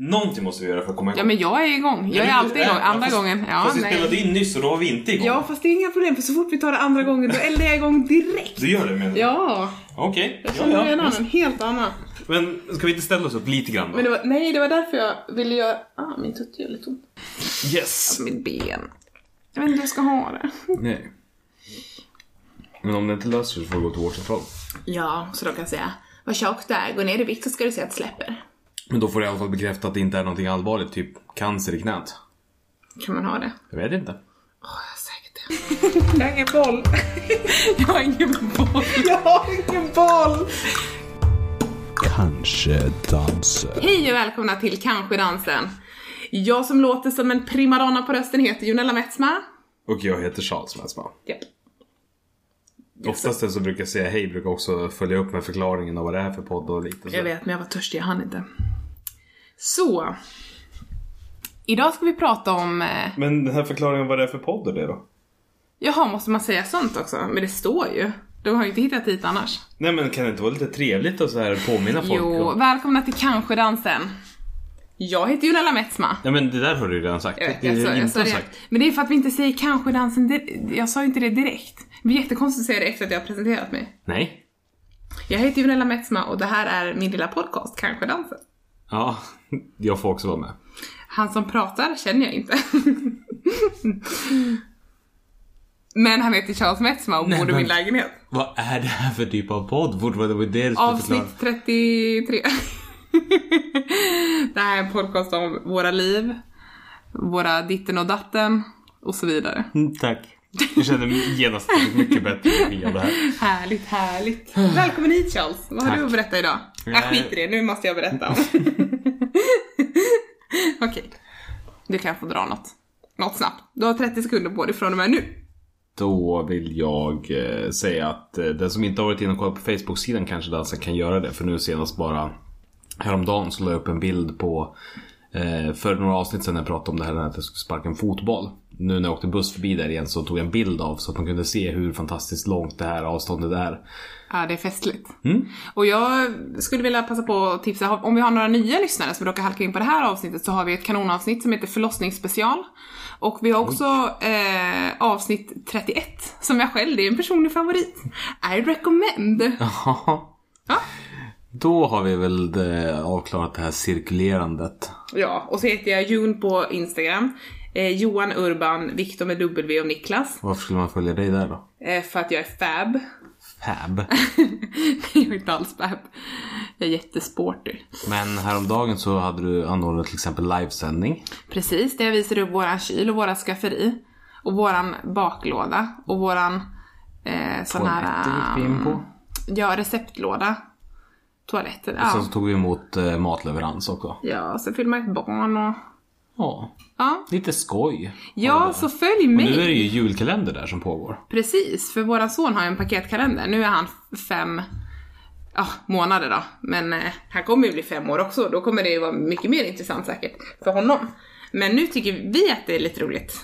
Någonting måste vi göra för att komma igång. Ja men jag är igång. Jag är alltid igång. Andra fast, gången. Ja, fast vi spelade in nyss och då var vi inte igång. Ja fast det är inga problem för så fort vi tar det andra gången då eldar jag igång direkt. Du gör det menar du? Ja, Okej. jag Ja, känner ja, redan visst. en helt annan. Men ska vi inte ställa oss upp lite grann då? Men det var, nej, det var därför jag ville göra... Ah, min tutt gör lite ont. Yes! Mitt ben. Jag vet inte hur jag ska ha det. Nej. Men om det inte löser sig så får du gå till vårdcentralen. Ja, så då kan jag säga vad tjockt det är. Gå ner i vikt så ska du se att det släpper. Men då får du i alla fall bekräfta att det inte är någonting allvarligt, typ cancer i knät. Kan man ha det? Jag vet inte. Åh, jag har säkert det. Jag har ingen boll. jag har ingen boll. Jag har ingen boll. Kanske danser. Hej och välkomna till Kanske dansen. Jag som låter som en primadonna på rösten heter Junella Metsma. Och jag heter Charles Mäsma. Japp. Oftast den som brukar säga hej brukar också följa upp med förklaringen av vad det är för podd och lite så. Jag vet, men jag var törstig, jag hann inte. Så. Idag ska vi prata om... Eh, Men den här förklaringen vad det är för podd är det då? jaha, måste man säga sånt också? Men det står ju. De har ju inte hittat hit annars. Nej men kan det inte vara lite trevligt att så här påminna folk Jo, om? välkomna till Kanske dansen. Jag heter Junella Metsma. Ja men det där har du ju redan sagt. Jag det jag är sa, jag inte sa det. sagt. Men det är för att vi inte säger Kanske dansen Jag sa ju inte det direkt. Det blir jättekonstigt att säga det efter att jag har presenterat mig. Nej. Jag heter Junella Metsma och det här är min lilla podcast, Kanske dansen. Ja, jag får också vara med. Han som pratar känner jag inte. Men han heter Charles Metsma och Nej, bor i min lägenhet. Vad är det här för typ av podd? Det var det. Avsnitt 33. det här är en podcast om våra liv, våra ditten och datten och så vidare. Mm, tack. Jag känner mig genast mycket bättre av det här. Härligt, härligt. Välkommen hit Charles. Vad har Tack. du att berätta idag? Nej. skiter i det, nu måste jag berätta. Okej. Du kan få dra något. Något snabbt. Du har 30 sekunder på dig från och med nu. Då vill jag eh, säga att eh, den som inte har varit inne och kollat på Facebook-sidan kanske dansen kan göra det. För nu senast bara häromdagen så la jag upp en bild på eh, för några avsnitt sedan när jag pratade om det här att jag skulle sparka en fotboll. Nu när jag åkte buss förbi där igen så tog jag en bild av så att man kunde se hur fantastiskt långt det här avståndet är. Ja, det är festligt. Mm. Och jag skulle vilja passa på att tipsa, om vi har några nya lyssnare som råkar halka in på det här avsnittet så har vi ett kanonavsnitt som heter förlossningsspecial. Och vi har också eh, avsnitt 31 som jag själv, det är en personlig favorit. I recommend. Ja. Ja. Då har vi väl det, avklarat det här cirkulerandet. Ja, och så heter jag Jun på Instagram. Eh, Johan Urban, Viktor med W och Niklas. Varför skulle man följa dig där då? Eh, för att jag är fab. Fab. jag är inte alls fab. Jag är jättesporty. Men häromdagen så hade du anordnat till exempel livesändning. Precis, där jag visade upp våran kyl och våra skafferi. Och våran baklåda. Och våran eh, sån här... Toaletter gick vi in på. Ja, receptlåda. Toaletter, Och sen så tog vi emot eh, matleverans också. Ja, så fyllde man ett barn och... Ja, Ja, lite skoj. ja så följ Och mig. nu är det ju julkalender där som pågår. Precis, för våran son har ju en paketkalender. Nu är han fem ja, månader då. Men eh, han kommer ju bli fem år också. Då kommer det ju vara mycket mer intressant säkert för honom. Men nu tycker vi att det är lite roligt.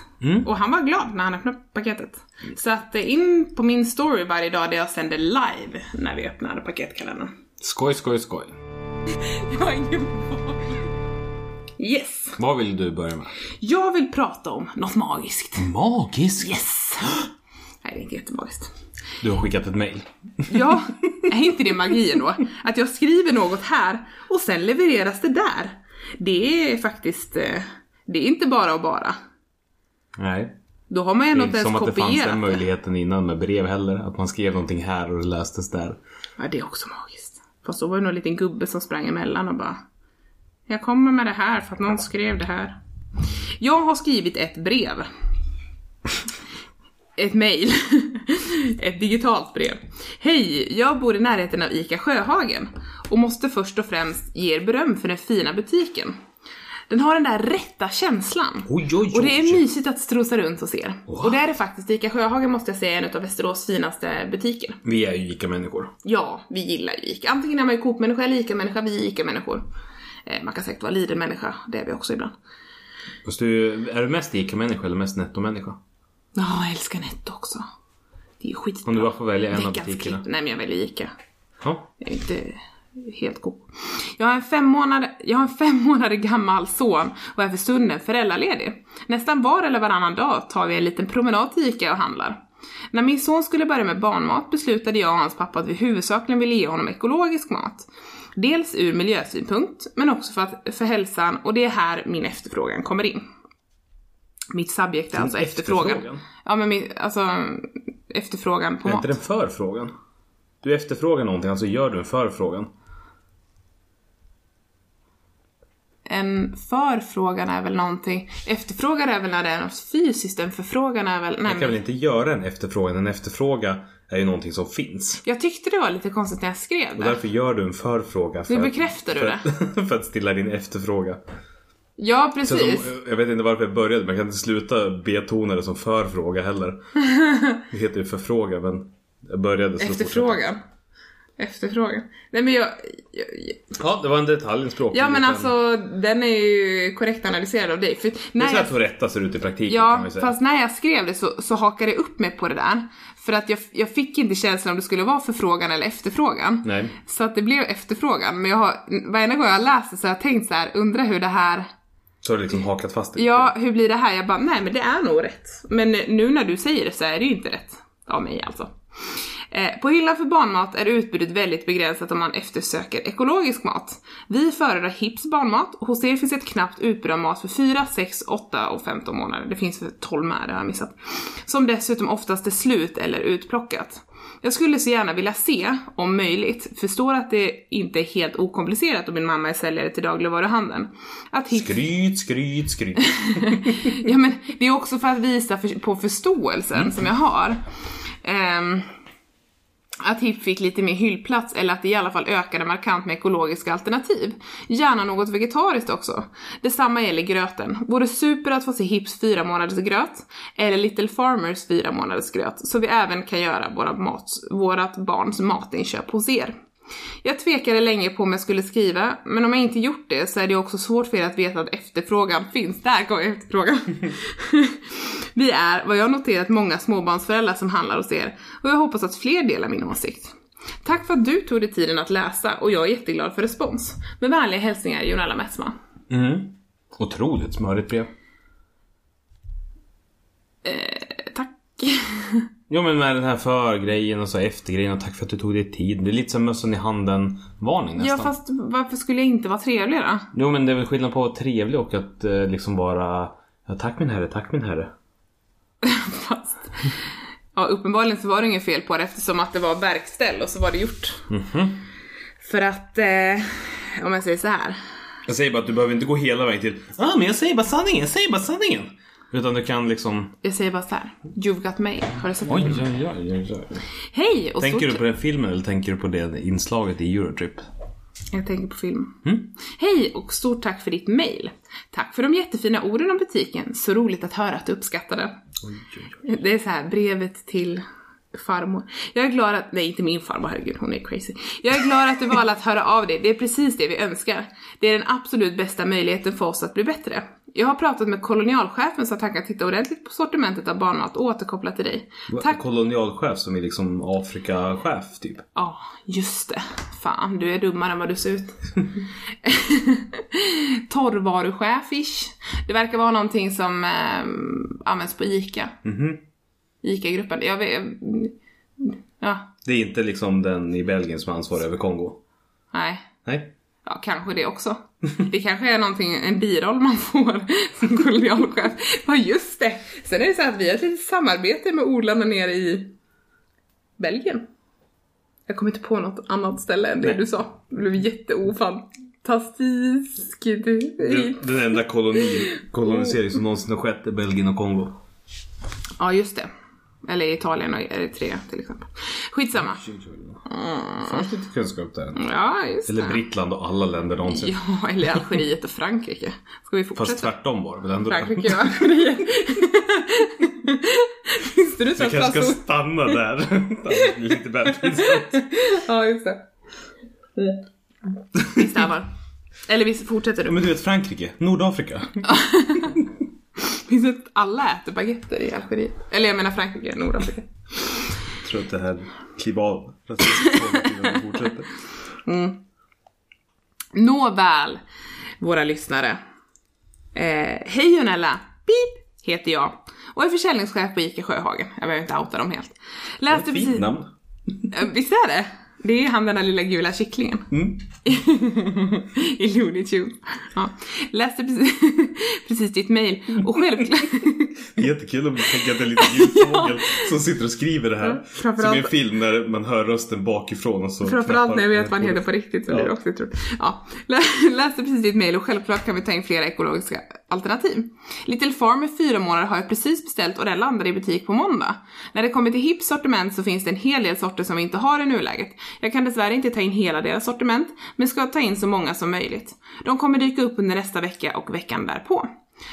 Och han var glad när han öppnade paketet. Så att eh, in på min story varje dag där jag sänder live när vi öppnade paketkalendern. Skoj, skoj, skoj. Jag har ingen. Yes. Vad vill du börja med? Jag vill prata om något magiskt. Magiskt! Yes. Nej, det är inte jättemagiskt. Du har skickat ett mail. Ja, är inte det magi ändå? Att jag skriver något här och sen levereras det där. Det är faktiskt, eh, det är inte bara och bara. Nej. Då har man ju Det ändå är inte inte ens som att det fanns kopierat den det. möjligheten innan med brev heller. Att man skrev någonting här och det lästes där. Ja, det är också magiskt. Fast då var det nog en liten gubbe som sprang emellan och bara Jag kommer med det här för att någon skrev det här. Jag har skrivit ett brev. Ett mail. Ett digitalt brev. Hej! Jag bor i närheten av ICA Sjöhagen och måste först och främst ge er beröm för den fina butiken. Den har den där rätta känslan. Oj, oj, Och det är oj. mysigt att strosa runt hos er. Och det är det faktiskt. ICA Sjöhagen måste jag säga är en av Västerås finaste butiker. Vi är ju ICA-människor. Ja, vi gillar ju ICA. Antingen är man ju Coop-människa eller ICA-människa, vi är ICA-människor. Eh, man kan säkert vara Lidl-människa, det är vi också ibland. Fast du, är du mest ICA-människa eller mest netto-människa? Ja, jag älskar Netto också. Det är ju skitbra. Om du bara får välja en av Veckans butikerna. klipp. Nej, men jag väljer ICA. Ja. Jag är inte helt koko. Jag har, en fem månader, jag har en fem månader gammal son och är för stunden föräldraledig. Nästan var eller varannan dag tar vi en liten promenad till Ica och handlar. När min son skulle börja med barnmat beslutade jag och hans pappa att vi huvudsakligen ville ge honom ekologisk mat. Dels ur miljösynpunkt, men också för, att, för hälsan och det är här min efterfrågan kommer in. Mitt subjekt är alltså efterfrågan. efterfrågan? Ja men min, alltså efterfrågan på Är mat. inte den förfrågan? Du efterfrågar någonting, alltså gör du en förfrågan. En förfrågan är väl någonting, efterfrågan är väl när det är något fysiskt, en förfrågan är väl, nej Man kan men, väl inte göra en efterfrågan? En efterfråga är ju någonting som finns. Jag tyckte det var lite konstigt när jag skrev Och det. därför gör du en förfråga. För Nu bekräftar du för, det. för att stilla din efterfråga. Ja, precis. som, jag vet inte varför jag började, men jag kan inte sluta betona det som förfråga heller. Det heter ju förfråga, men jag började så Efterfrågan. Efterfrågan. Nej men jag, jag, jag Ja, det var en detalj, en språklig Ja men alltså, den är ju korrekt analyserad av dig. För Det är när så jag, att få rätta ser ut i praktiken kan ja, man ju säga. fast när jag skrev det så, så hakade jag upp mig på det där. För att jag, jag fick inte känslan om det skulle vara förfrågan eller efterfrågan. Nej. Så att det blev efterfrågan. Men jag har, varenda gång jag läst det så har jag tänkt så här, undrar hur det här Så har du liksom hakat fast det. Ja, hur blir det här? Jag bara, nej men det är nog rätt. Men nu när du säger det så är det ju inte rätt. Av mig alltså. Eh, På hyllan för barnmat är utbudet väldigt begränsat om man eftersöker ekologisk mat. Vi föredrar Hips barnmat och hos er finns ett knappt utbud av mat för 4, 6, 8 och 15 månader. Det finns för 12 med, det har jag missat. Som dessutom oftast är slut eller utplockat. Jag skulle så gärna vilja se, om möjligt, förstår att det inte är helt okomplicerat om min mamma är säljare till dagligvaruhandeln. Att Hips Skryt, skryt, skryt. Ja men det är också för att visa på förståelsen som jag har. Ehm, att Hipp fick lite mer hyllplats eller att det i alla fall ökade markant med ekologiska alternativ. Gärna något vegetariskt också. Detsamma gäller gröten. Vore super att få se Hipps fyra månaders gröt eller Little Farmers fyra månaders gröt så vi även kan göra våra mat, vårat barns matinköp hos er. Jag tvekade länge på om jag skulle skriva, men om jag inte gjort det så är det också svårt för er att veta att efterfrågan finns. Där kommer efterfrågan. Vi är, vad jag noterat, många småbarnsföräldrar som handlar hos er och jag hoppas att fler delar min åsikt. Tack för att du tog dig tiden att läsa och jag är jätteglad för respons. Med vänliga hälsningar Jonella Metsma. Mm. Otroligt smörigt brev. Eh, tack. Jo men med den här för-grejen och så efter-grejen och tack för att du tog dig tid. Det är lite som mössan i handen-varning nästan. Ja fast varför skulle jag inte vara trevlig då? Jo men det är väl skillnad på att vara trevlig och att eh, liksom vara Ja tack min herre, tack min herre. Fast... Ja, uppenbarligen så var det inget fel på det eftersom att det var verkställ och så var det gjort. För att, eh, om jag säger så här. Jag säger bara att du behöver inte gå hela vägen till Ja ah, men jag säger bara sanningen, jag säger bara sanningen. Utan du kan liksom Jag säger bara så här. You've got mail. Har du sett Oj, den? oj, oj, oj, oj. Hej! Och Tänker stort... du på den filmen eller tänker du på det inslaget i Eurotrip? Jag tänker på film. Hej och stort tack för ditt mail. Tack för de jättefina orden om butiken. Så roligt att höra att du uppskattar det. Oj, oj, oj. Det är så här brevet till farmor. Jag är glad att, nej inte min farmor, herregud hon är crazy. Jag är glad att du valde att höra av dig, det är precis det vi önskar. Det är den absolut bästa möjligheten för oss att bli bättre. Jag har pratat med kolonialchefen så att han kan titta ordentligt på sortimentet av barnmat och återkoppla till dig. Tack Kolonialchef som är liksom Afrikachef typ. Ja, just det. Fan, du är dummare än vad du ser ut. Torrvaruchef-ish. Det verkar vara någonting som eh, används på ICA. Mhm. ICA-gruppen. Jag vet... Ja, Det är inte liksom den i Belgien som är ansvarig över Kongo. nej. Nej. Ja, kanske det också. Det kanske är någonting, en biroll man får som kolonialchef. Ja, just det. Sen är det så att vi har ett litet samarbete med odlarna nere i Belgien. Jag kommer inte på något annat ställe än det Nej. du sa. Det blev jätteofantastiskt. Den, den enda koloni, kolonisering som någonsin har skett är Belgien och Kongo. Ja, just det. Eller Italien och Eritrea till exempel. Skitsamma. Fanns lite kunskap där. Ja, just Eller det. Brittland och alla länder någonsin. Ja, eller Algeriet och Frankrike. Ska vi Fast fortsätta? tvärtom var det väl ändå. Frankrike och Algeriet. Visste du så Vi att kanske ska stanna där. Det blir Lite pinsamt. Ja, just det. Vi stannar. Eller vi fortsätter nu. Men du vet Frankrike, Nordafrika. Finns det att alla äter baguetter i Algeriet? Eller jag menar Frankrike, Nordafrika. Jag tror att det här kliver av rasismen fortsätter. Nåväl, våra lyssnare. Eh, hej Jonella! Pip! Heter jag. Och är försäljningschef på ICA Sjöhagen. Jag behöver inte outa dem helt. Läste Fint precis... namn. Eh, Visst är det? Det är han den där lilla gula kycklingen. Mm. I Looney Tunes. Ja. Läste precis, precis ditt mail och självklart... Det är jättekul om du tänker att det är en liten ljudfågel som sitter och skriver det här. framförallt- Som i en film när man hör rösten bakifrån och så Framförallt när jag vet vad han heter på riktigt så blir det Ja. också otroligt. Ja. Lä- Läste precis ditt mail och självklart kan vi ta in flera ekologiska alternativ. Little Farm i fyra månader har jag precis beställt och den landar i butik på måndag. När det kommer till Hips sortiment så finns det en hel del sorter som vi inte har i nuläget. Jag kan dessvärre inte ta in hela deras sortiment, men ska ta in så många som möjligt. De kommer dyka upp under nästa vecka och veckan därpå.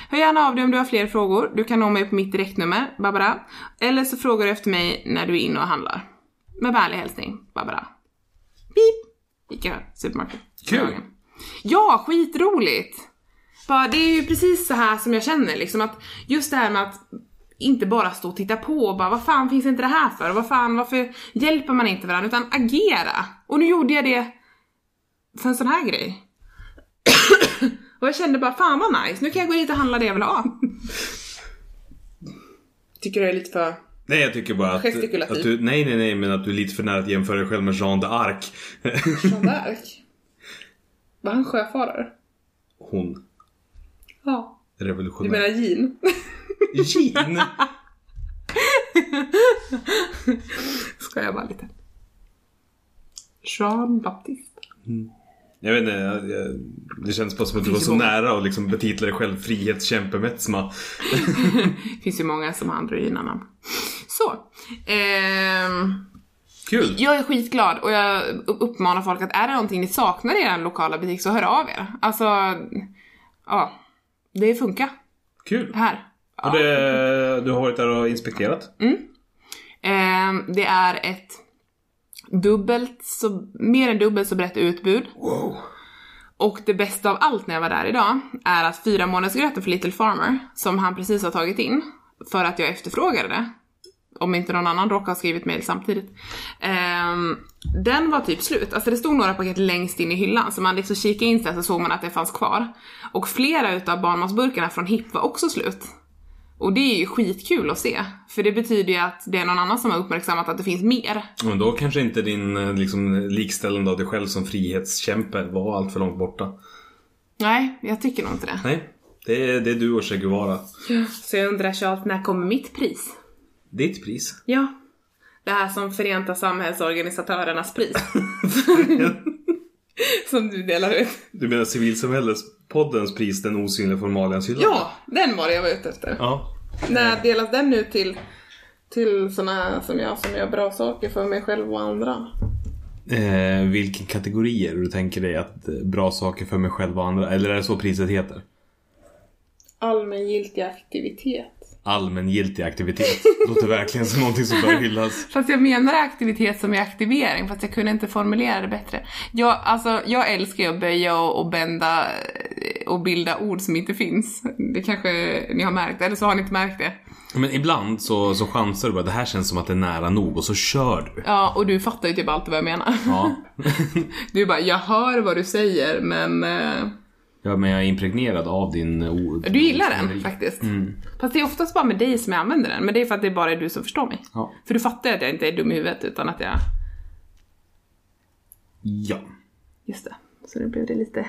Hör gärna av dig om du har fler frågor. Du kan nå mig på mitt direktnummer, Barbara. Eller så frågar du efter mig när du är inne och handlar. Med vänlig hälsning, Barbara. Pip! Ica Supermarket. Kul. Ja, skitroligt! Bara, det är ju precis så här som jag känner liksom att just det här med att inte bara stå och titta på och bara vad fan finns inte det här för? Vad fan, varför hjälper man inte varandra? Utan agera! Och nu gjorde jag det för en sån här grej. och jag kände bara fan vad nice, nu kan jag gå dit och handla det jag vill ha. Tycker du jag är lite för... Nej jag tycker bara att, att du, nej nej nej men att du är lite för nära att jämföra dig själv med Jean d'Arc. Jean d'Arc? Var han sjöfarare? Hon. Ja. Du Revolutionär. menar Jean? Jean? Ska jag bara lite. Jean Baptiste. Jag vet inte, jag, jag, det känns bara som att du var så många. nära och liksom betitla dig själv frihetskämpe Metzma. Det finns ju många som har androgyna namn. Så. Ehm, Kul! jag är skitglad och jag uppmanar folk att är det någonting ni saknar i er lokala butik så hör av er. Alltså, ja. Det funkar Kul! här. Och det, du har varit där och inspekterat? Ehm, det är ett dubbelt så, mer än dubbelt så brett utbud. Wow! Och det bästa av allt när jag var där idag är att fyra månadsgröten för Little Farmer, som han precis har tagit in, för att jag efterfrågade det, om inte någon annan råkar ha skrivit mail samtidigt, ehm, den var typ slut. Alltså det stod några paket längst in i hyllan, så man liksom kikade in sig så såg man att det fanns kvar. Och flera utav barnmatsburkarna från Hipp var också slut. Och det är ju skitkul att se, för det betyder ju att det är någon annan som har uppmärksammat att det finns mer. Men då kanske inte din eh, liksom, likställande av dig själv som frihetskämpe var allt för långt borta. Nej, jag tycker nog inte det. Nej, det är, det är du och Che Guevara. Så jag undrar Charles, när kommer mitt pris? Ditt pris. Ja. Det här som Förenta samhällsorganisatörernas pris. som du delar ut. Du menar civilsamhällespoddens pris, den osynliga formalianshyllan? Ja, den var det jag var ute efter. Ja. När delas den ut till, till såna som jag som gör bra saker för mig själv och andra? Eh, vilken kategori är det du tänker dig att eh, bra saker för mig själv och andra? Eller är det så priset heter? Allmängiltig aktivitet. Allmängiltig aktivitet. Låter verkligen som någonting som bör hyllas. Fast jag menar aktivitet som är aktivering, fast jag kunde inte formulera det bättre. Jag, alltså, jag älskar ju att böja och, och bända eh, och bilda ord som inte finns. Det kanske ni har märkt, eller så har ni inte märkt det. Men ibland så, så chansar du bara, det här känns som att det är nära nog och så kör du. Ja, och du fattar ju typ alltid vad jag menar. Ja. Du bara, jag hör vad du säger, men... ja, men jag är impregnerad av din ord. du gillar den faktiskt. Mm. Fast det är oftast bara med dig som jag använder den, men det är för att det bara är du som förstår mig. Ja. För du fattar ju att jag inte är dum i huvudet, utan att jag... Ja. Just det. Så nu blev det lite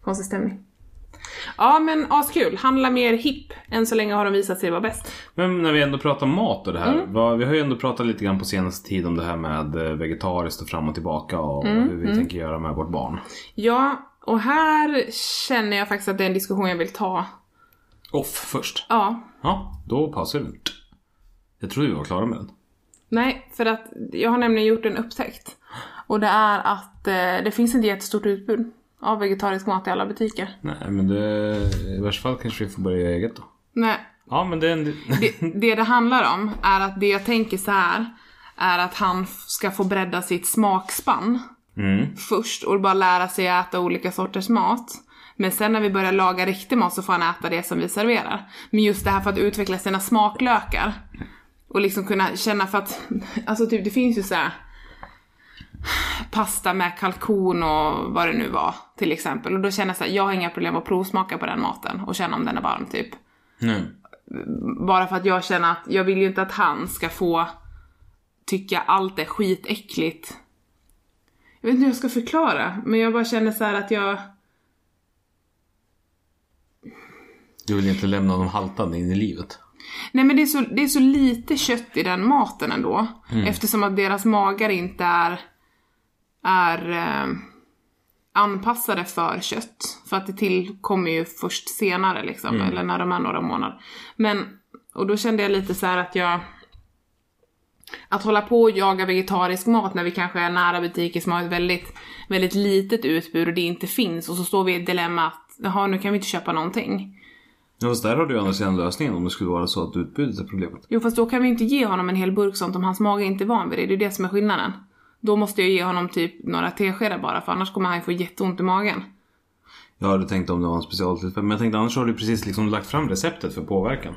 konstig stämning. Ja, men askul. Handla mer hipp. Än så länge har de visat sig vara bäst. Men när vi ändå pratar mat och det här. Vad, vi har ju ändå pratat lite grann på senaste tid om det här med eh, vegetariskt och fram och tillbaka och hur vi tänker göra med vårt barn. Ja, och här känner jag faktiskt att det är en diskussion jag vill ta. Off först. Ja. Ja, då pausar vi. Jag trodde vi var klara med den. Nej, för att jag har nämligen gjort en upptäckt. Och det är att eh, det finns inte jättestort utbud av vegetarisk mat i alla butiker. Nej, men det, i värsta fall kanske vi får börja göra eget då. Nej, Ja, men det är en... det, det det handlar om är att det jag tänker så här är att han ska få bredda sitt smakspann Mm. först och bara lära sig äta olika sorters mat. Men sen när vi börjar laga riktig mat så får han äta det som vi serverar. Men just det här för att utveckla sina smaklökar. Och liksom kunna känna för att, alltså typ det finns ju så här. pasta med kalkon och vad det nu var till exempel. Och då känner jag så här, jag har inga problem att provsmaka på den maten och känna om den är varm typ. Nej. Bara för att jag känner att jag vill ju inte att han ska få tycka allt är skitäckligt. Jag vet inte hur jag ska förklara, men jag bara känner så här att jag... Du vill inte lämna honom haltande in i livet. Nej men det är så, det är så lite kött i den maten ändå. Eftersom att deras magar inte är, är eh, anpassade för kött. För att det tillkommer ju först senare liksom, eller när de är några månader. Men, och då kände jag lite så här att jag... Att hålla på och jaga vegetarisk mat när vi kanske är nära butiker som har ett väldigt, väldigt litet utbud och det inte finns och så står vi i ett dilemma att jaha, nu kan vi inte köpa någonting. Ja, fast där har du ju andra sidan lösningen om det skulle vara så att utbudet är problemet. Jo fast då kan vi inte ge honom en hel burk sånt om hans mage inte är van vid det. Det är det som är skillnaden. Då måste jag ge honom typ några teskedar bara för annars kommer han få jätteont i magen. Jag hade tänkt om det var en specialtillfälle, men jag tänkte annars har du precis liksom lagt fram receptet för påverkan.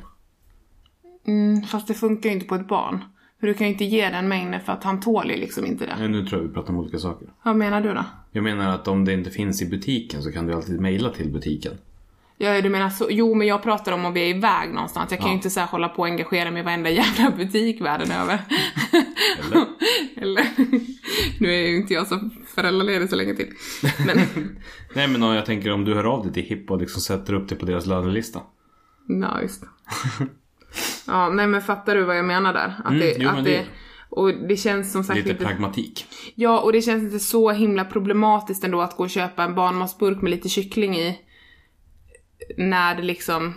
Mm, fast det funkar ju inte på ett barn. För du kan ju inte ge den mängden för att han tål ju liksom inte det. Nej, nu tror jag vi pratar om olika saker. Vad menar du då? Jag menar att om det inte finns i butiken så kan du alltid mejla till butiken. Ja, du menar så. Jo, men jag pratar om om vi är iväg någonstans. Jag kan ju Ja. inte så här hålla på och engagera mig i varenda jävla butik världen över. Eller? Eller? nu är ju inte jag så föräldraledig så länge till. Men, Nej men jag tänker om du hör av dig till Hipp och liksom sätter upp det på deras lönelista. ja, just. Ja, nej men fattar du vad jag menar där? Att Mm, det, jo, att det, det- och det känns som sagt Lite inte... pragmatik. Ja, och det känns inte så himla problematiskt ändå att gå och köpa en barnmatsburk med lite kyckling i. När det liksom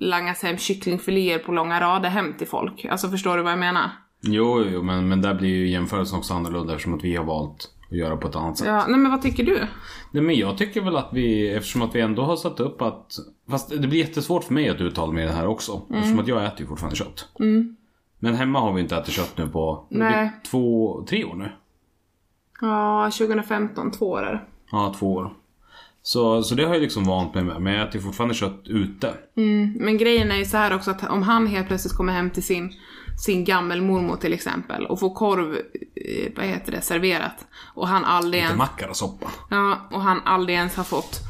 langas hem kycklingfiléer på långa rader hem till folk. Alltså förstår du vad jag menar? Jo, jo men, men där blir ju jämförelsen också annorlunda eftersom att vi har valt att göra på ett annat sätt. Ja, nej men vad tycker du? Nej men jag tycker väl att vi, eftersom att vi ändå har satt upp att Fast det blir jättesvårt för mig att uttala mig i det här också. Eftersom att jag äter ju fortfarande kött. Men hemma har vi inte ätit kött nu på Nej. två, tre år nu. Ja, 2015, två år är det. Ja, två år. Så, så det har jag liksom vant mig med. Men jag äter fortfarande kött ute. Men grejen är ju så här också att om han helt plötsligt kommer hem till sin, sin gammelmormor till exempel och får korv, eh, vad heter det, serverat. Och han aldrig ens, makarossoppa. ja, och han aldrig ens har fått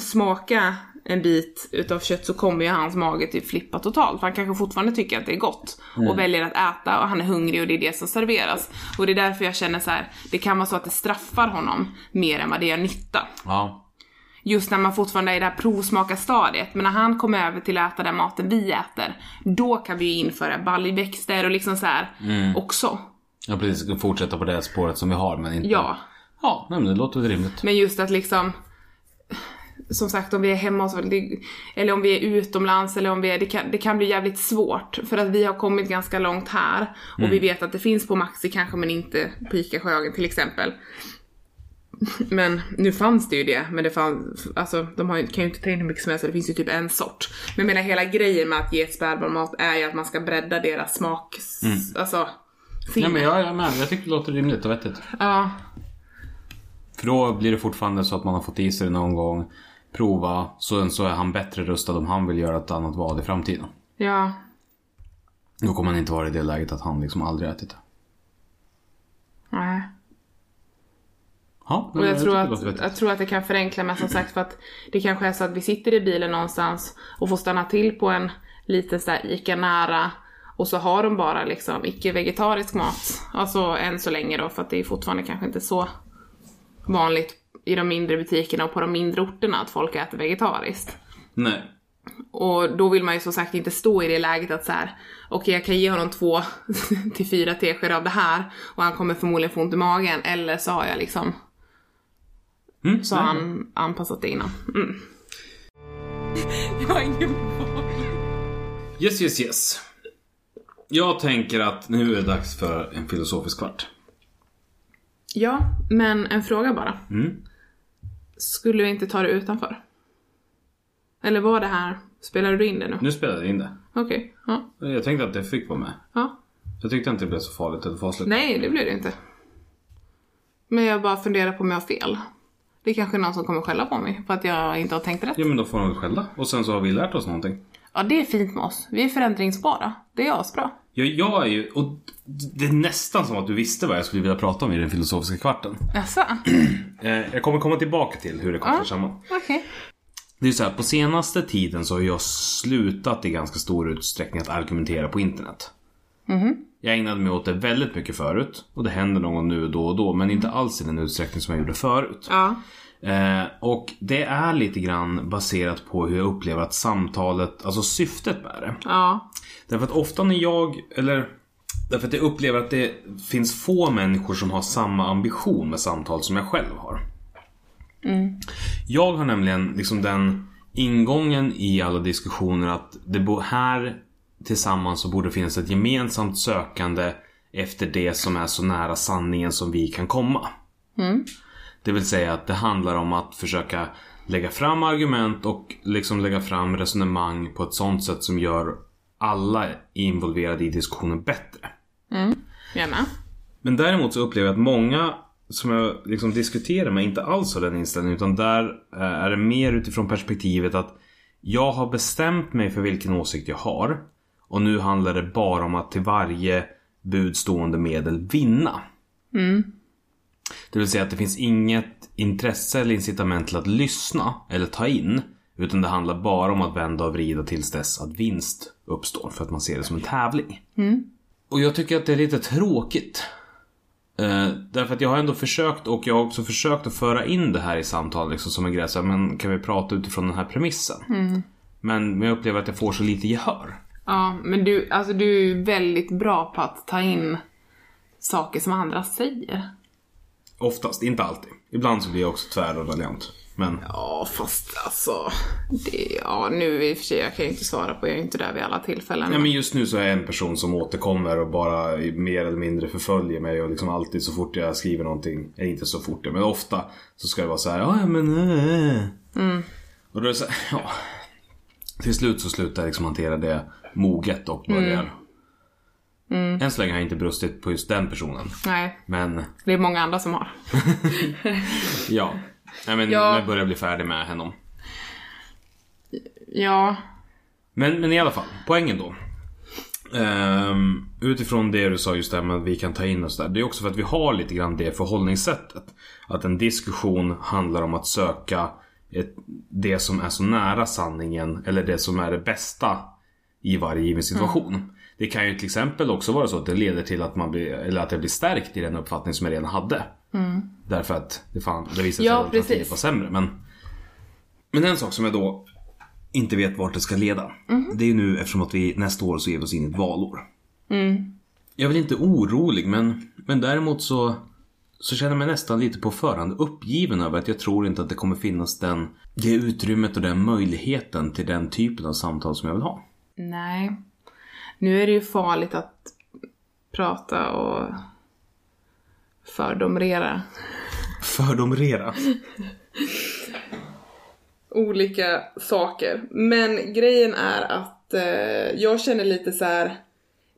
smaka en bit utav kött så kommer ju hans mage typ flippa totalt. För han kanske fortfarande tycker att det är gott och väljer att äta och han är hungrig och det är det som serveras. Och det är därför jag känner så här, det kan vara så att det straffar honom mer än vad det gör nytta. Ja. Just när man fortfarande är i det här provsmaka-stadiet. Men när han kommer över till att äta den maten vi äter, då kan vi ju införa baljväxter och liksom så här också. Ja precis, fortsätta på det spåret som vi har men inte... Ja. Ja, nej, men det låter väl rimligt. Men just att liksom som sagt om vi är hemma hos eller om vi är utomlands eller om vi är, det kan, det kan bli jävligt svårt för att vi har kommit ganska långt här och vi vet att det finns på Maxi kanske men inte på ICA Sjöhagen till exempel. Men nu fanns det ju det, men det fanns, alltså de har, kan ju inte ta in hur mycket som helst, det finns ju typ en sort. Men jag menar hela grejen med att ge ett spädbarn mat är ju att man ska bredda deras smak, alltså sinne. Nej men jag är med, jag tycker det låter rimligt och vettigt. Ja, För då blir det fortfarande så att man har fått i sig det någon gång, prova, så, så är han bättre rustad om han vill göra ett annat val i framtiden. ja, Då kommer han inte vara i det läget att han liksom aldrig ätit det. nej. Ja, Och jag tror, tycker det att, jag tror att det kan förenkla med som sagt för att det kanske är så att vi sitter i bilen någonstans och får stanna till på en liten så här ICA nära och så har de bara liksom icke-vegetarisk mat. Alltså än så länge då för att det är fortfarande kanske inte så vanligt i de mindre butikerna och på de mindre orterna att folk äter vegetariskt. Nej. Och då vill man ju som sagt inte stå i det läget att så här, okej jag kan ge honom två till fyra teskedar av det här och han kommer förmodligen få ont i magen eller så har jag liksom Mm, så har han anpassat det innan. Mm. Jag har ingen. Yes, yes, yes. Jag tänker att nu är det dags för en filosofisk kvart. Ja, men en fråga bara. Mm. Skulle vi inte ta det utanför? Eller var det här, spelade du in det nu? Nu spelar jag in det. Okej, ja. Jag tänkte att det fick vara med. ja. Jag tyckte inte det blev så farligt eller fasligt. Nej, det blev det inte. Men jag bara funderar på om jag har fel. Det är kanske någon som kommer skälla på mig för att jag inte har tänkt rätt. Ja men då får de väl skälla. Och sen så har vi lärt oss någonting. Ja, det är fint med oss. Vi är förändringsbara. Det är asbra. Jag, jag är ju, och det är nästan som att du visste vad jag skulle vilja prata om i den filosofiska kvarten. Jaså? Eh, jag kommer komma tillbaka till hur det kopplar Ja. samman. Okej. Det är så här, på senaste tiden så har jag slutat i ganska stor utsträckning att argumentera på internet. Jag ägnade mig åt det väldigt mycket förut och det händer någon nu då och då men inte alls i den utsträckning som jag gjorde förut. Ja. Eh, och det är lite grann baserat på hur jag upplever att samtalet, alltså syftet med det. Ja. Därför att ofta när jag, eller därför att jag upplever att det finns få människor som har samma ambition med samtal som jag själv har. Jag har nämligen liksom den ingången i alla diskussioner att det här tillsammans så borde finnas ett gemensamt sökande efter det som är så nära sanningen som vi kan komma. Det vill säga att det handlar om att försöka lägga fram argument och liksom lägga fram resonemang på ett sånt sätt som gör alla involverade i diskussionen bättre. Gärna. Men däremot så upplever jag att många som jag liksom diskuterar med inte alls har den inställningen utan där eh, är det mer utifrån perspektivet att jag har bestämt mig för vilken åsikt jag har och nu handlar det bara om att till varje budstående medel vinna. Det vill säga att det finns inget intresse eller incitament till att lyssna eller ta in. Utan det handlar bara om att vända och vrida tills dess att vinst uppstår. För att man ser det som en tävling. Och jag tycker att det är lite tråkigt. Eh, därför att jag har ändå försökt och jag har också försökt att föra in det här i samtal liksom, som en grej. Så här, men kan vi prata utifrån den här premissen? Men, men jag upplever att jag får så lite gehör. Ja, men du, alltså du är väldigt bra på att ta in saker som andra säger. Oftast, inte alltid. Ibland så blir jag också tvär och raljant. Men Ja, fast alltså... Det, ja, nu i och för sig, jag kan ju inte svara på, jag är inte där vid alla tillfällen. Ja, men just nu så är jag en person som återkommer och bara mer eller mindre förföljer mig och liksom alltid så fort jag skriver någonting, eller inte så fort men ofta så ska det vara så här, ja men äh. Och då är det så här, ja. Till slut så slutar jag liksom hantera det moget och börjar. Än så länge har jag inte brustit på just den personen. Nej, Men det är många andra som har. ja. Nej, men Ja. jag börjar bli färdig med henne. Ja, Men, men i alla fall, poängen då. Ehm, utifrån det du sa just där med att vi kan ta in oss där. Det är också för att vi har lite grann det förhållningssättet. Att en diskussion handlar om att söka ett, det som är så nära sanningen. Eller det som är det bästa i varje given situation. Det kan ju till exempel också vara så att det leder till att man blir, eller att jag blir stärkt i den uppfattning som jag redan hade. Därför att det, fan, det visade sig Ja, att alternativet precis. var sämre. Men, men en sak som jag då inte vet vart det ska leda. Det är ju nu eftersom att vi nästa år så ger vi oss in i ett valår. Jag är väl inte orolig men, men däremot så, så känner jag mig nästan lite på förhand uppgiven över att jag tror inte att det kommer finnas den, det utrymmet och den möjligheten till den typen av samtal som jag vill ha. Nej. Nu är det ju farligt att prata och fördomrera Fördomrera. olika saker. Men grejen är att eh, jag känner lite så här.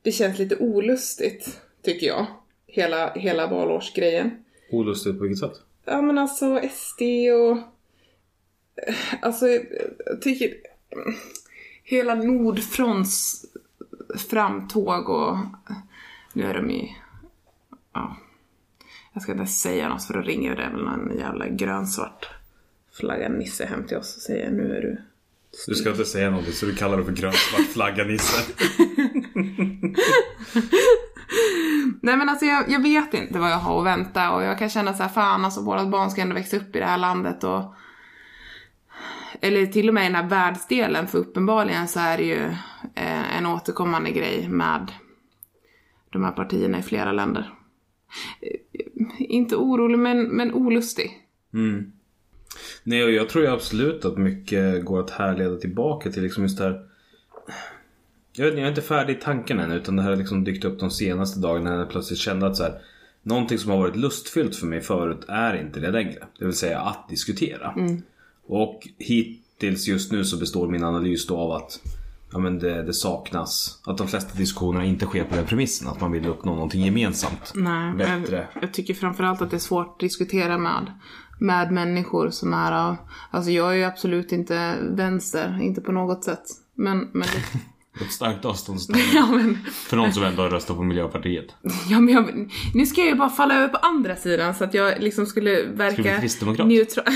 det känns lite olustigt, tycker jag. Hela, hela valårsgrejen. Olustigt på vilket sätt? Ja men alltså SD och... eh, Alltså jag tycker... Hela Nordfronts framtåg och... Nu är de ju... Ja. Jag ska inte säga något för då ringer det väl någon jävla grönsvart flaggad nisse hem till oss och säger nu är du... Du ska inte säga någonting så du kallar det för grönsvart flagga-Nisse. Nej men alltså jag, jag vet inte vad jag har att vänta och jag kan känna så här, fan alltså vårat barn ska ändå växa upp i det här landet och eller till och med i den här världsdelen för uppenbarligen så är det ju eh, en återkommande grej med de här partierna i flera länder. Eh, inte orolig men, men olustig. Nej, och jag tror ju absolut att mycket går att härleda tillbaka till liksom just det här. Jag, vet, jag är inte färdig i tanken än utan det här har liksom dykt upp de senaste dagarna när jag plötsligt kände att så här, Någonting som har varit lustfyllt för mig förut är inte det längre. Det vill säga att diskutera. Och hittills just nu så består min analys då av att ja, men det, det saknas. Att de flesta diskussionerna inte sker på den premissen. Att man vill uppnå någonting gemensamt. Nej, Bättre. Jag, jag tycker framförallt att det är svårt att diskutera med, med människor som är av... Alltså jag är ju absolut inte vänster, inte på något sätt. Men, men det, Ett starkt avståndstagande. Ja men, För någon som ändå har röstat på Miljöpartiet. ja, men jag, nu ska jag ju bara falla över på andra sidan så att jag liksom skulle Ska du bli verka kristdemokrat? neutral.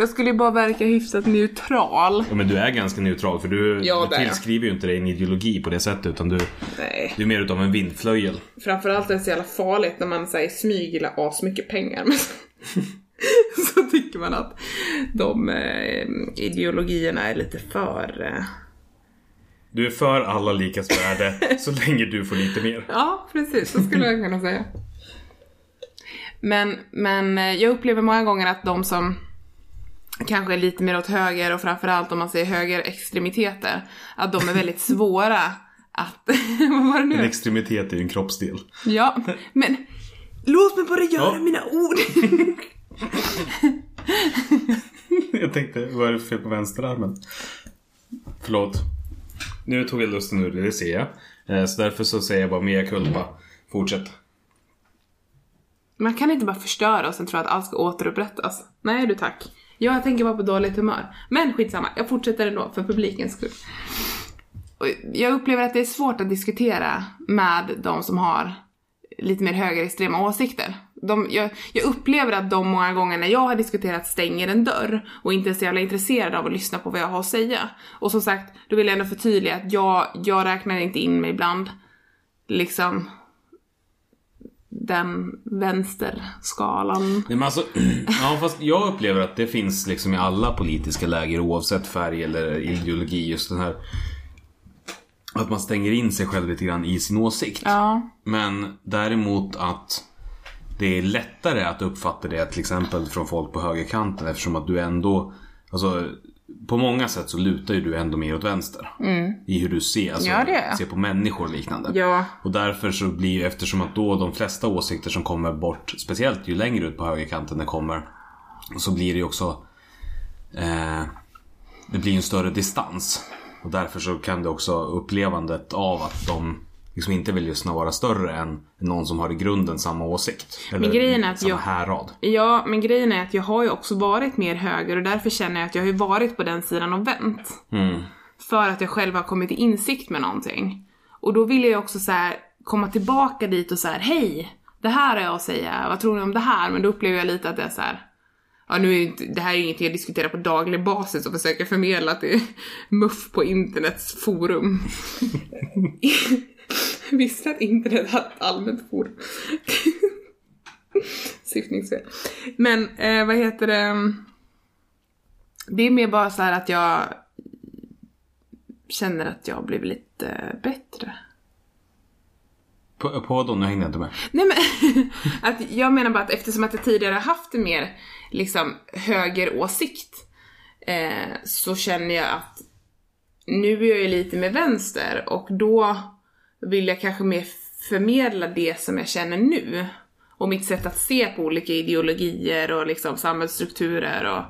Jag skulle ju bara verka hyfsat neutral. Ja, men du är ganska neutral för du, Ja, du tillskriver ju inte dig en ideologi på det sättet utan du, Nej. du är mer utav en vindflöjel. Framförallt är det så jävla farligt när man säger smyg gillar asmycket pengar. Så tycker man att de eh, ideologierna är lite för... Eh, Du är för alla likas värde så länge du får lite mer. Ja, precis. Så skulle jag kunna säga. Men, men eh, jag upplever många gånger att de som kanske är lite mer åt höger och framförallt om man säger högerextremiteter, att de är väldigt svåra att... Vad var det En nu? extremitet är ju en kroppsdel. Ja, men låt mig bara göra Ja. mina ord. Jag tänkte, vad är det för fel på vänsterarmen? Förlåt. Nu tog jag lusten ur det, det ser jag. Eh, Så därför så säger jag bara mea culpa. Fortsätt. Man kan inte bara förstöra och sen tro att allt ska återupprättas. Nej du tack. Jag tänker bara på dåligt humör. Men skitsamma, jag fortsätter ändå för publikens skull. Jag upplever att det är svårt att diskutera med de som har lite mer högerextrema åsikter. De, jag, jag upplever att de många gånger när jag har diskuterat stänger en dörr och inte är så jävla intresserade av att lyssna på vad jag har att säga. Och som sagt, då vill jag ändå förtydliga att jag, jag räknar inte in mig bland liksom den vänsterskalan. Nej, men alltså, ja, fast jag upplever att det finns liksom i alla politiska läger oavsett färg eller ideologi just den här att man stänger in sig själv lite grann i sin åsikt. Ja. Men däremot att det är lättare att uppfatta det till exempel från folk på högerkanten eftersom att du ändå Alltså på många sätt så lutar ju du ändå mer åt vänster. I hur du ser, alltså, Mm. Ja, ser på människor och liknande. Ja. Och därför så blir ju eftersom att då de flesta åsikter som kommer bort, speciellt ju längre ut på högerkanten det kommer, så blir det ju också eh, Det blir en större distans. Och därför så kan det också upplevandet av att de liksom inte vill lyssna vara större än någon som har i grunden samma åsikt. Eller grejen är att samma jag- härad. Ja, men grejen är att jag har ju också varit mer höger och därför känner jag att jag har ju varit på den sidan och vänt. Mm. För att jag själv har kommit till insikt med någonting. Och då vill jag också så här komma tillbaka dit och så här: hej! Det här har jag att säga, vad tror ni om det här? Men då upplever jag lite att det är så här. Ja, nu är inte, det här är ju ingenting jag diskuterar på daglig basis och försöker förmedla till MUF på internets forum. Visste att internet har ett allmänt forum. Syftningsfel. Men eh, vad heter det? Det är mer bara så här att jag känner att jag blivit lite bättre. På, på då, nu hängde jag inte med. Nej men, att jag menar bara att eftersom att jag tidigare har haft en mer liksom högeråsikt eh, så känner jag att nu är jag ju lite med vänster och då vill jag kanske mer förmedla det som jag känner nu. Och mitt sätt att se på olika ideologier och liksom samhällsstrukturer och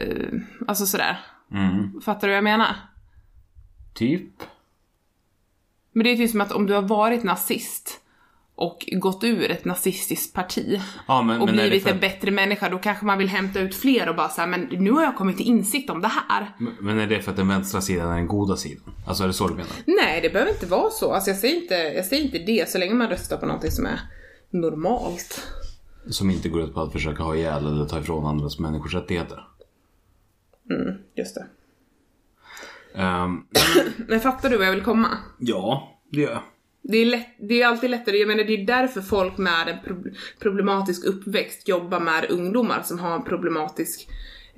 eh, alltså sådär. Mm. Fattar du vad jag menar? Typ. Men det är typ som att om du har varit nazist och gått ur ett nazistiskt parti Ja, men, och men blivit för, en bättre människa, då kanske man vill hämta ut fler och bara säga men nu har jag kommit till insikt om det här. men är det för att den vänstra sidan är den goda sidan? Alltså är det så du menar? Nej, det behöver inte vara så. Alltså jag säger inte, jag säger inte det så länge man röstar på någonting som är normalt. Som inte går ut på att försöka ha ihjäl eller ta ifrån andras människors rättigheter. Mm, just det. Ehm, Men fattar du vad jag vill komma? ja, det gör jag. Det är, lätt, det är alltid lättare, jag menar det är därför folk med en problematisk uppväxt jobbar med ungdomar som har en problematisk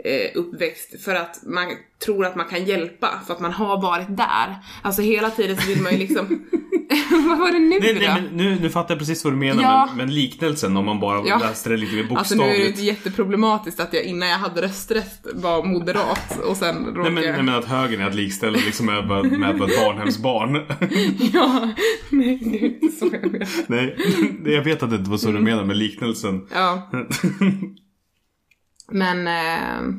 eh, uppväxt för att man tror att man kan hjälpa för att man har varit där. Alltså hela tiden så vill man ju liksom... vad var det nu Nej, då? nej, men nu, nu fattar jag precis vad du menar, Ja. men, men liknelsen om man bara Ja. läste det lite mer Alltså nu är det bokstavligt. inte jätteproblematiskt att jag innan jag hade rösträtt var moderat och sen råkade Nej men, nej men att högern är att likställa liksom med, med, med ett barnhemsbarn. Ja, nej det är inte så jag menar. nej, jag vet att det inte var så du menar med liknelsen. Ja. Men eh,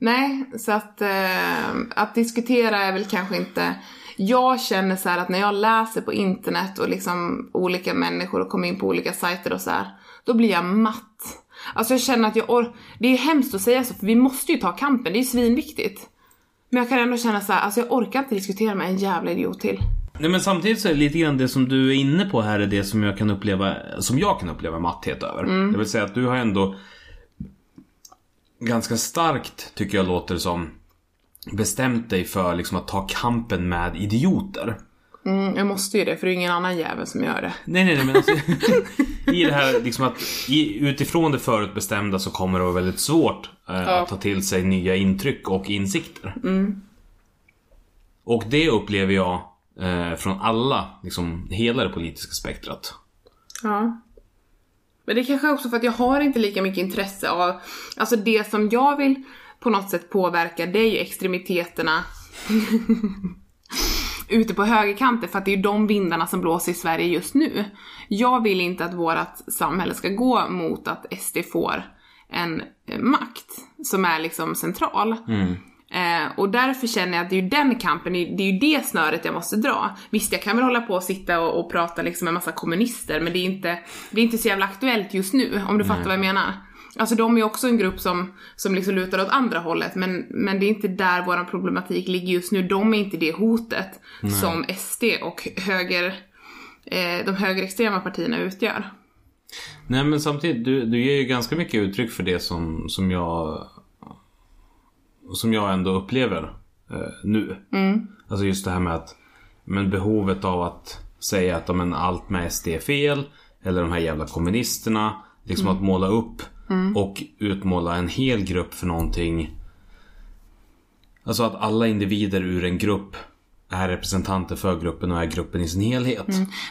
nej, så att, eh, att diskutera är väl kanske inte... Jag känner så här att när jag läser på internet och liksom olika människor och kommer in på olika sajter och så här, då blir jag matt. Alltså jag känner att jag or- Det är hemskt att säga så, för vi måste ju ta kampen, det är ju svinviktigt. Men jag kan ändå känna så här, alltså jag orkar inte diskutera med en jävla idiot till. Nej men samtidigt så är det lite grann det som du är inne på här är det som jag kan uppleva, som jag kan uppleva matthet över. Det vill säga att du har ändå ganska starkt, tycker jag låter som, bestämt dig för liksom att ta kampen med idioter. Mm, jag måste ju det, för det är ingen annan jävel som gör det. Nej, nej, nej, men alltså, I det här liksom att i, utifrån det förutbestämda så kommer det vara väldigt svårt eh, att ta till sig nya intryck och insikter. Och det upplever jag eh, från alla, liksom hela det politiska spektrat. Ja. Men det är kanske också för att jag har inte lika mycket intresse av, alltså det som jag vill på något sätt påverka det är ju extremiteterna ute på högerkanten för att det är ju de vindarna som blåser i Sverige just nu. Jag vill inte att vårt samhälle ska gå mot att SD får en eh, makt som är liksom central. Eh, och därför känner jag att det är ju den kampen, det är ju det snöret jag måste dra. Visst, jag kan väl hålla på och sitta och, och prata liksom med massa kommunister, men det är inte, det är inte så jävla aktuellt just nu, om du fattar vad jag menar. Alltså de är också en grupp som, som liksom lutar åt andra hållet, men, men det är inte där vår problematik ligger just nu. De är inte det hotet som SD och höger, eh, de högerextrema partierna utgör. Nej men samtidigt, du, du ger ju ganska mycket uttryck för det som, som jag Som jag ändå upplever eh, nu. Alltså just det här med att Men behovet av att säga att men, allt med SD är fel. Eller de här jävla kommunisterna. Liksom att måla upp och utmåla en hel grupp för någonting. Alltså att alla individer ur en grupp är representanter för gruppen och är gruppen i sin helhet.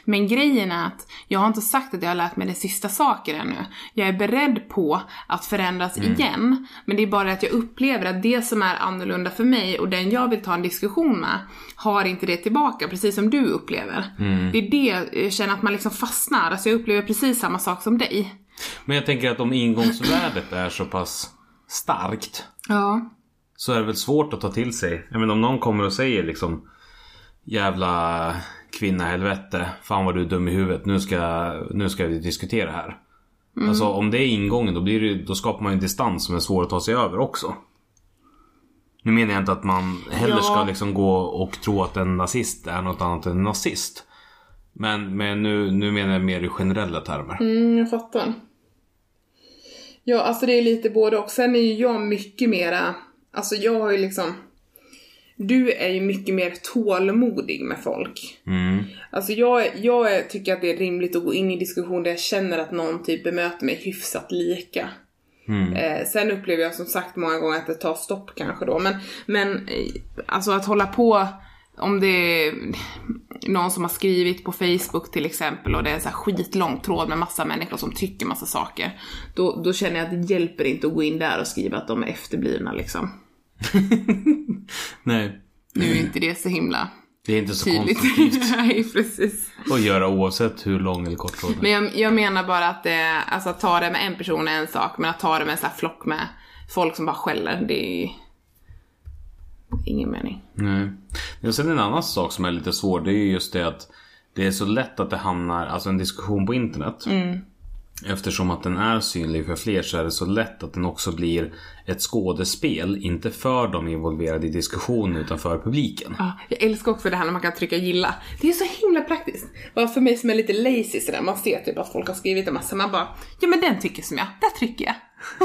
Men grejen är att jag har inte sagt att jag har lärt mig den sista saker ännu. Jag är beredd på att förändras igen. Men det är bara att jag upplever att det som är annorlunda för mig och den jag vill ta en diskussion med har inte det tillbaka, precis som du upplever. Det är det jag känner att man liksom fastnar. Alltså jag upplever precis samma sak som dig. Men jag tänker att om ingångsvärdet är så pass starkt. Ja. Så är det väl svårt att ta till sig. Jag menar om någon kommer och säger liksom Jävla kvinna helvete. Fan vad du är dum i huvudet. Nu ska, nu ska vi diskutera här. Alltså om det är ingången då, blir det, då skapar man en distans som är svår att ta sig över också. Nu menar jag inte att man heller Ja. ska liksom gå och tro att en nazist är något annat än en nazist. Men, men nu, nu menar jag mer i generella termer. Mm, jag fattar. Ja, alltså det är lite både och. Sen är ju jag mycket mera, alltså jag har ju liksom, du är ju mycket mer tålmodig med folk. Mm. Alltså jag, jag tycker att det är rimligt att gå in i diskussion där jag känner att någon typ bemöter mig hyfsat lika. Eh, sen upplever jag som sagt många gånger att det tar stopp kanske då. Men, men eh, alltså att hålla på om det är någon som har skrivit på Facebook till exempel och det är en så här skitlång tråd med massa människor som tycker massa saker. Då, då känner jag att det hjälper inte att gå in där och skriva att de är efterblivna liksom. Nej, Nu är inte det så himla det är inte så tydligt. konstruktivt Nej, precis. att göra oavsett hur lång eller kort tråden är. Men jag, jag menar bara att det, alltså att ta det med en person är en sak, men att ta det med en sån här flock med folk som bara skäller, det är ingen mening. Nej. Men sen en annan sak som är lite svår, det är ju just det att det är så lätt att det hamnar, alltså en diskussion på internet. Eftersom att den är synlig för fler så är det så lätt att den också blir ett skådespel. Inte för de involverade i diskussionen utan för publiken. Ja, jag älskar också det här när man kan trycka gilla. Det är så himla praktiskt. Bara för mig som är lite lazy sådär, man ser typ att folk har skrivit en massa, man bara ja men den tycker som jag, där trycker jag.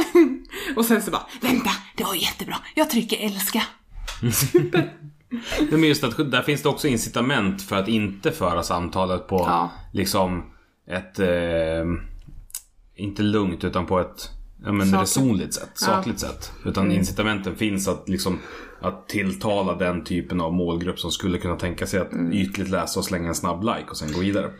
och sen så bara, vänta, det var jättebra, jag trycker älska. Men just att där finns det också incitament för att inte föra samtalet på Ja. liksom ett... Eh, inte lugnt utan på ett ja, men Sakligt. resonligt sätt. Sakligt sätt. Utan incitamenten finns att liksom att tilltala den typen av målgrupp som skulle kunna tänka sig att ytligt läsa och slänga en snabb like och sen gå vidare.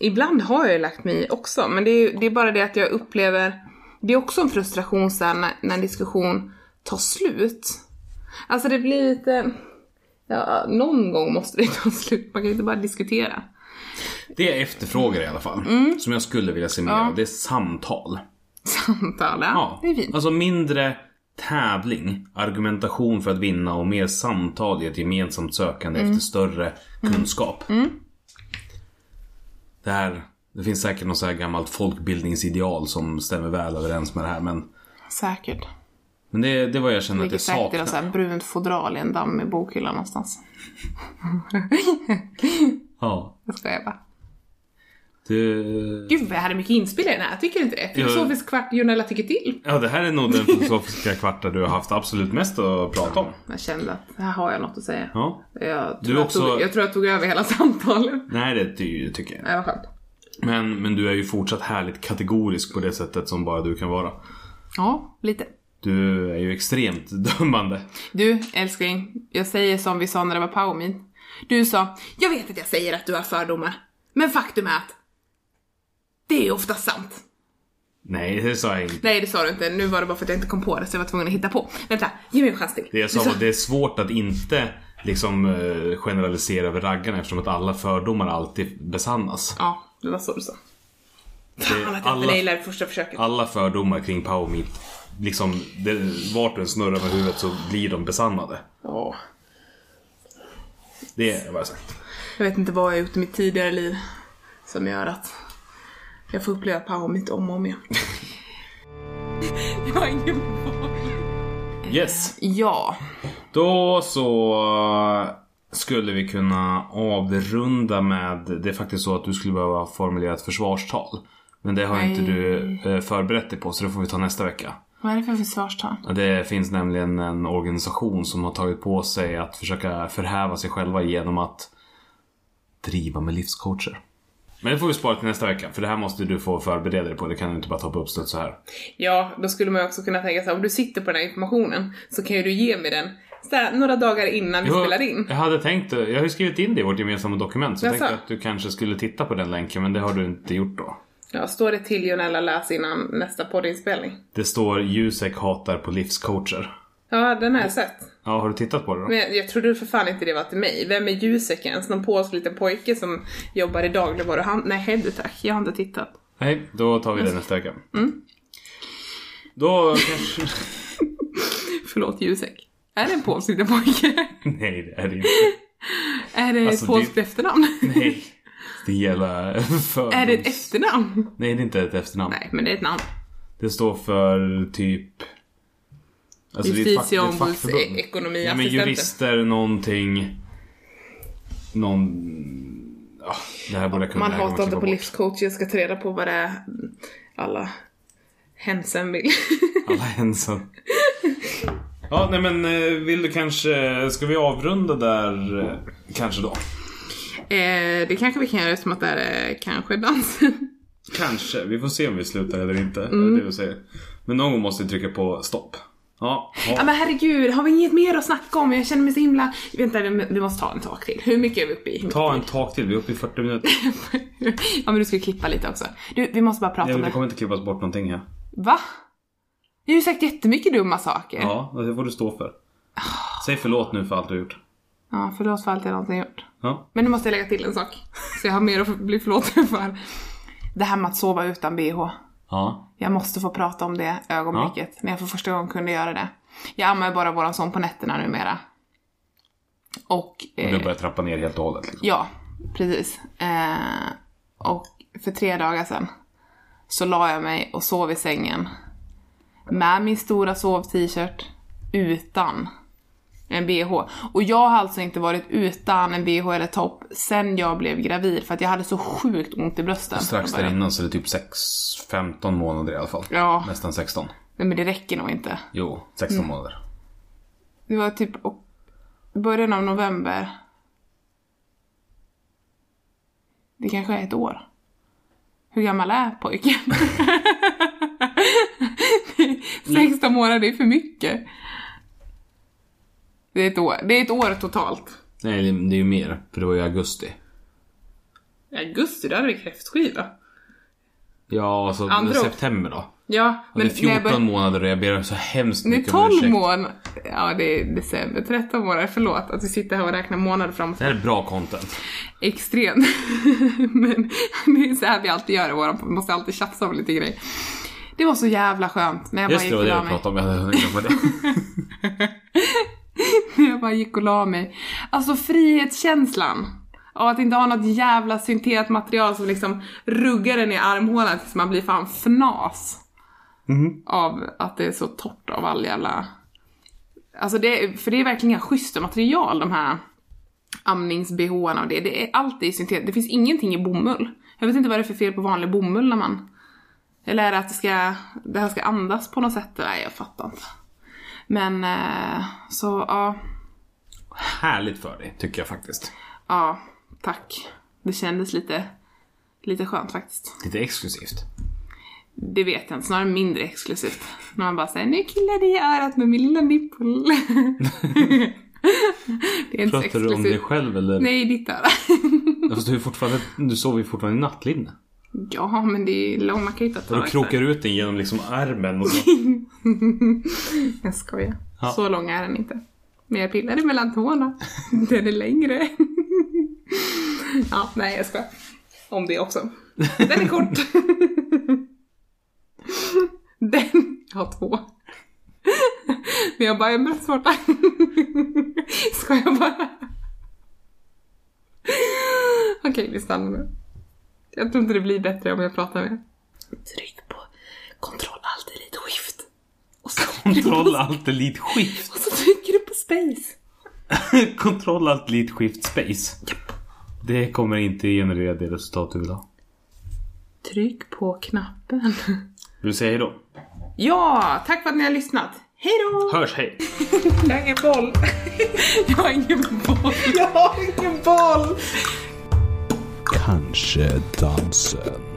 Ibland har jag ju lagt mig i också, men det är, det är bara det att jag upplever, det är också en frustration sen när, när en diskussion tar slut. Alltså det blir lite, ja, någon gång måste det ta slut, man kan inte bara diskutera. Det jag efterfrågar i alla fall. Som jag skulle vilja se mer av. Det är samtal. Samtal, ja. Ja, det är fint. Alltså mindre tävling, argumentation för att vinna och mer samtal i ett gemensamt sökande Mm. efter större kunskap. Det här, det finns säkert något så här gammalt folkbildningsideal som stämmer väl överens med det här men Säkert. Men det, det var jag känner att Ligger jag saknar. så här brunt fodral i en damm i bokhyllan någonstans. Ja. Jag skojar bara. Du... Gud vad jag hade mycket inspel i den här, tycker du inte det? Filosofisk kvart Jonella tycker till. Ja, det här är nog den filosofiska kvarta du har haft absolut mest att prata om. Jag kände att här har jag något att säga. Ja. Jag, Du tror jag, också- tog, jag tror jag tog över hela samtalet. Nej, det ty- tycker jag inte. Vad skönt. Men, men du är ju fortsatt härligt kategorisk på det sättet som bara du kan vara. Ja, lite. Du är ju extremt dömande. Du, älskling. Jag säger som vi sa när det var Paumin. Du sa, jag vet att jag säger att du har fördomar. Men faktum är att det är ofta sant. Nej, det sa jag inte. Nej, det sa du inte. Nu var det bara för att jag inte kom på det så jag var tvungen att hitta på. Vänta, ge mig en chans till. Det jag sa att det är svårt att inte liksom eh, generalisera över raggarna eftersom att alla fördomar alltid besannas. Ja, det var så du sa. Fan att jag alla- inte första försöket. Alla fördomar kring Power Meet, liksom det, vart du snurrar med huvudet så blir de besannade. Åh. Det är vad jag sagt. Jag vet inte vad jag gjort i mitt tidigare liv som gör att jag får uppleva Power Meet om och om igen. jag har ingen. Yes. Ja. Då så skulle vi kunna avrunda med, det är faktiskt så att du skulle behöva formulera ett försvarstal. Men det har Nej. inte du eh, förberett dig på så det får vi ta nästa vecka. Vad är det för försvarstal? Det finns nämligen en organisation som har tagit på sig att försöka förhäva sig själva genom att driva med livscoacher. Men det får vi spara till nästa vecka, för det här måste du få förbereda dig på. Det kan du inte bara ta på uppstuds så här. Ja, då skulle man ju också kunna tänka sig om du sitter på den här informationen så kan ju du ge mig den så här, några dagar innan vi Jo, spelar in. Jag hade tänkt, jag har ju skrivit in det i vårt gemensamma dokument, så jag tänkte att du kanske skulle titta på den länken, men det har du inte gjort då. Ja, står det till Jonella läs innan nästa poddinspelning? Det står Jusek hatar på livscoacher. Ja, den har jag sett. Ja, har du tittat på det då? Men jag, trodde för fan inte det var till mig. Vem är Jusek ens? Någon polsk liten pojke som jobbar i dagligvaruhandel? Nej, Hedde tack. Jag har inte tittat. Nej, då tar vi det nästa vecka. Då kanske... Förlåt Jusek. Är det en polsk liten pojke? Nej, det är det inte. är det Alltså, ett polskt det- efternamn? Nej. Gäller fördoms... är det ett efternamn? Nej, det är inte ett efternamn. Nej, men det är ett namn. Det står för typ... Alltså det är ett fack- det är ett Justitieombuds fackförbund. e-. Ja, men jurister, någonting... Någon... Ja, det här borde jag kunna. Man hatar inte på livscoach. Jag ska ta reda på vad det är alla hänsen vill. Alla hänsen. Ja, nej men eh, vill du kanske... Ska vi avrunda där eh, kanske då? Eh, det kanske vi kan göra som att det här är kanske dansen. Kanske. Vi får se om vi slutar eller inte. Mm. Det vill säga. Men någon gång måste vi trycka på stopp. Ja, Ja ja. men herregud, har vi inget mer att snacka om? Jag känner mig så himla... Vänta, vi vi måste ta en tak till. Hur mycket är vi uppe i? Ta en tak till. Vi är uppe i 40 minuter. ja men du ska klippa lite också. Du, vi måste bara prata Nej, om det det. kommer inte klippas bort någonting här. Va? Jag har ju sagt jättemycket dumma saker. Ja, det får du stå för. Säg förlåt nu för allt du har gjort. Ja, förlåt för allt jag någonsin gjort. Ja. Men nu måste jag lägga till en sak. Så jag har mer att bli förlåten för. Det här med att sova utan bh. Ja. Jag måste få prata om det ögonblicket. När jag för första gången kunde göra det. Jag ammar bara våran son på nätterna numera. Och... Och eh, du börjar trappa ner helt och hållet. Liksom. Ja, precis. Eh, och för tre dagar sedan så la jag mig och sov i sängen med min stora sov-t-shirt utan en bh. Och jag har alltså inte varit utan en bh eller topp sen jag blev gravid för att jag hade så sjukt ont i brösten. Strax där innan så är det typ 6-15 månader i alla fall. Ja. Nästan 16. Nej men det räcker nog inte. Jo, 16 Mm. månader. Det var typ början av november. Det kanske är ett år. Hur gammal är pojken? 16 månader, det är för mycket. Det är ett år, det är ett år totalt. Nej, det det är ju mer. För det var ju augusti. I augusti, då hade vi kräftskiva. Ja, alltså Andra september då. Ja, Och det är 14 när jag bör- månader och jag ber så hemskt Det är mycket om 12 ursäkt. månader. Ja, det är december. 13 månader. Förlåt att vi sitter här och räknar månader framåt. Det här är bra content. extremt. Men det är så här vi alltid gör i våran Vi måste alltid tjafsa om lite grejer. Det var så jävla skönt när jag Just bara det, gick var och det jag pratade om. Jag hade det. När jag bara gick och la mig. Alltså frihetskänslan. Av att inte ha något jävla syntetmaterial som liksom ruggar en i armhålan tills man blir fan fnas. Av att det är så torrt av all jävla... Alltså det, är- för det är verkligen inga schyssta material de här amnings och det. Det är alltid syntet. Det finns ingenting i bomull. Jag vet inte vad det är för fel på vanlig bomull när man... Eller är det att det ska, det här ska andas på något sätt? Nej, jag fattar inte. Men, eh, så ja. Härligt för dig, tycker jag faktiskt. Ja, tack. Det kändes lite, lite skönt faktiskt. Lite exklusivt. Det vet jag inte, snarare mindre exklusivt. När man bara säger nu killar det i örat med min lilla nipple. det är inte Pratar du om dig själv eller? Nej, ditt öra. Fast du, är fortfarande, du sover ju fortfarande i nattlinne. Ja, men det är långt, man kan ju inte ta Och du krokar ut den genom liksom armen och så. Jag skojar. Ja. Så lång är den inte. Men jag pillade mellan tårna. Den är längre. ja, nej jag skojar. Om det också. Den är kort. Den, jag har två. Men jag bara, jag är bröstvårta. Skojar bara. Okej, vi stannar nu. Jag tror inte det blir bättre om jag pratar med. Tryck på kontroll, alt, delete, skift. Och så Kontroll alt delete skift. och så trycker du på space. Kontroll alt delete skift space. Det kommer inte generera det resultat du vill ha. Tryck på knappen. Vill du säga hejdå? Ja, tack för att ni har lyssnat. Hej då! Hörs, hej! Jag har ingen boll. Jag har ingen boll. Jag har ingen boll. Kanske dansen.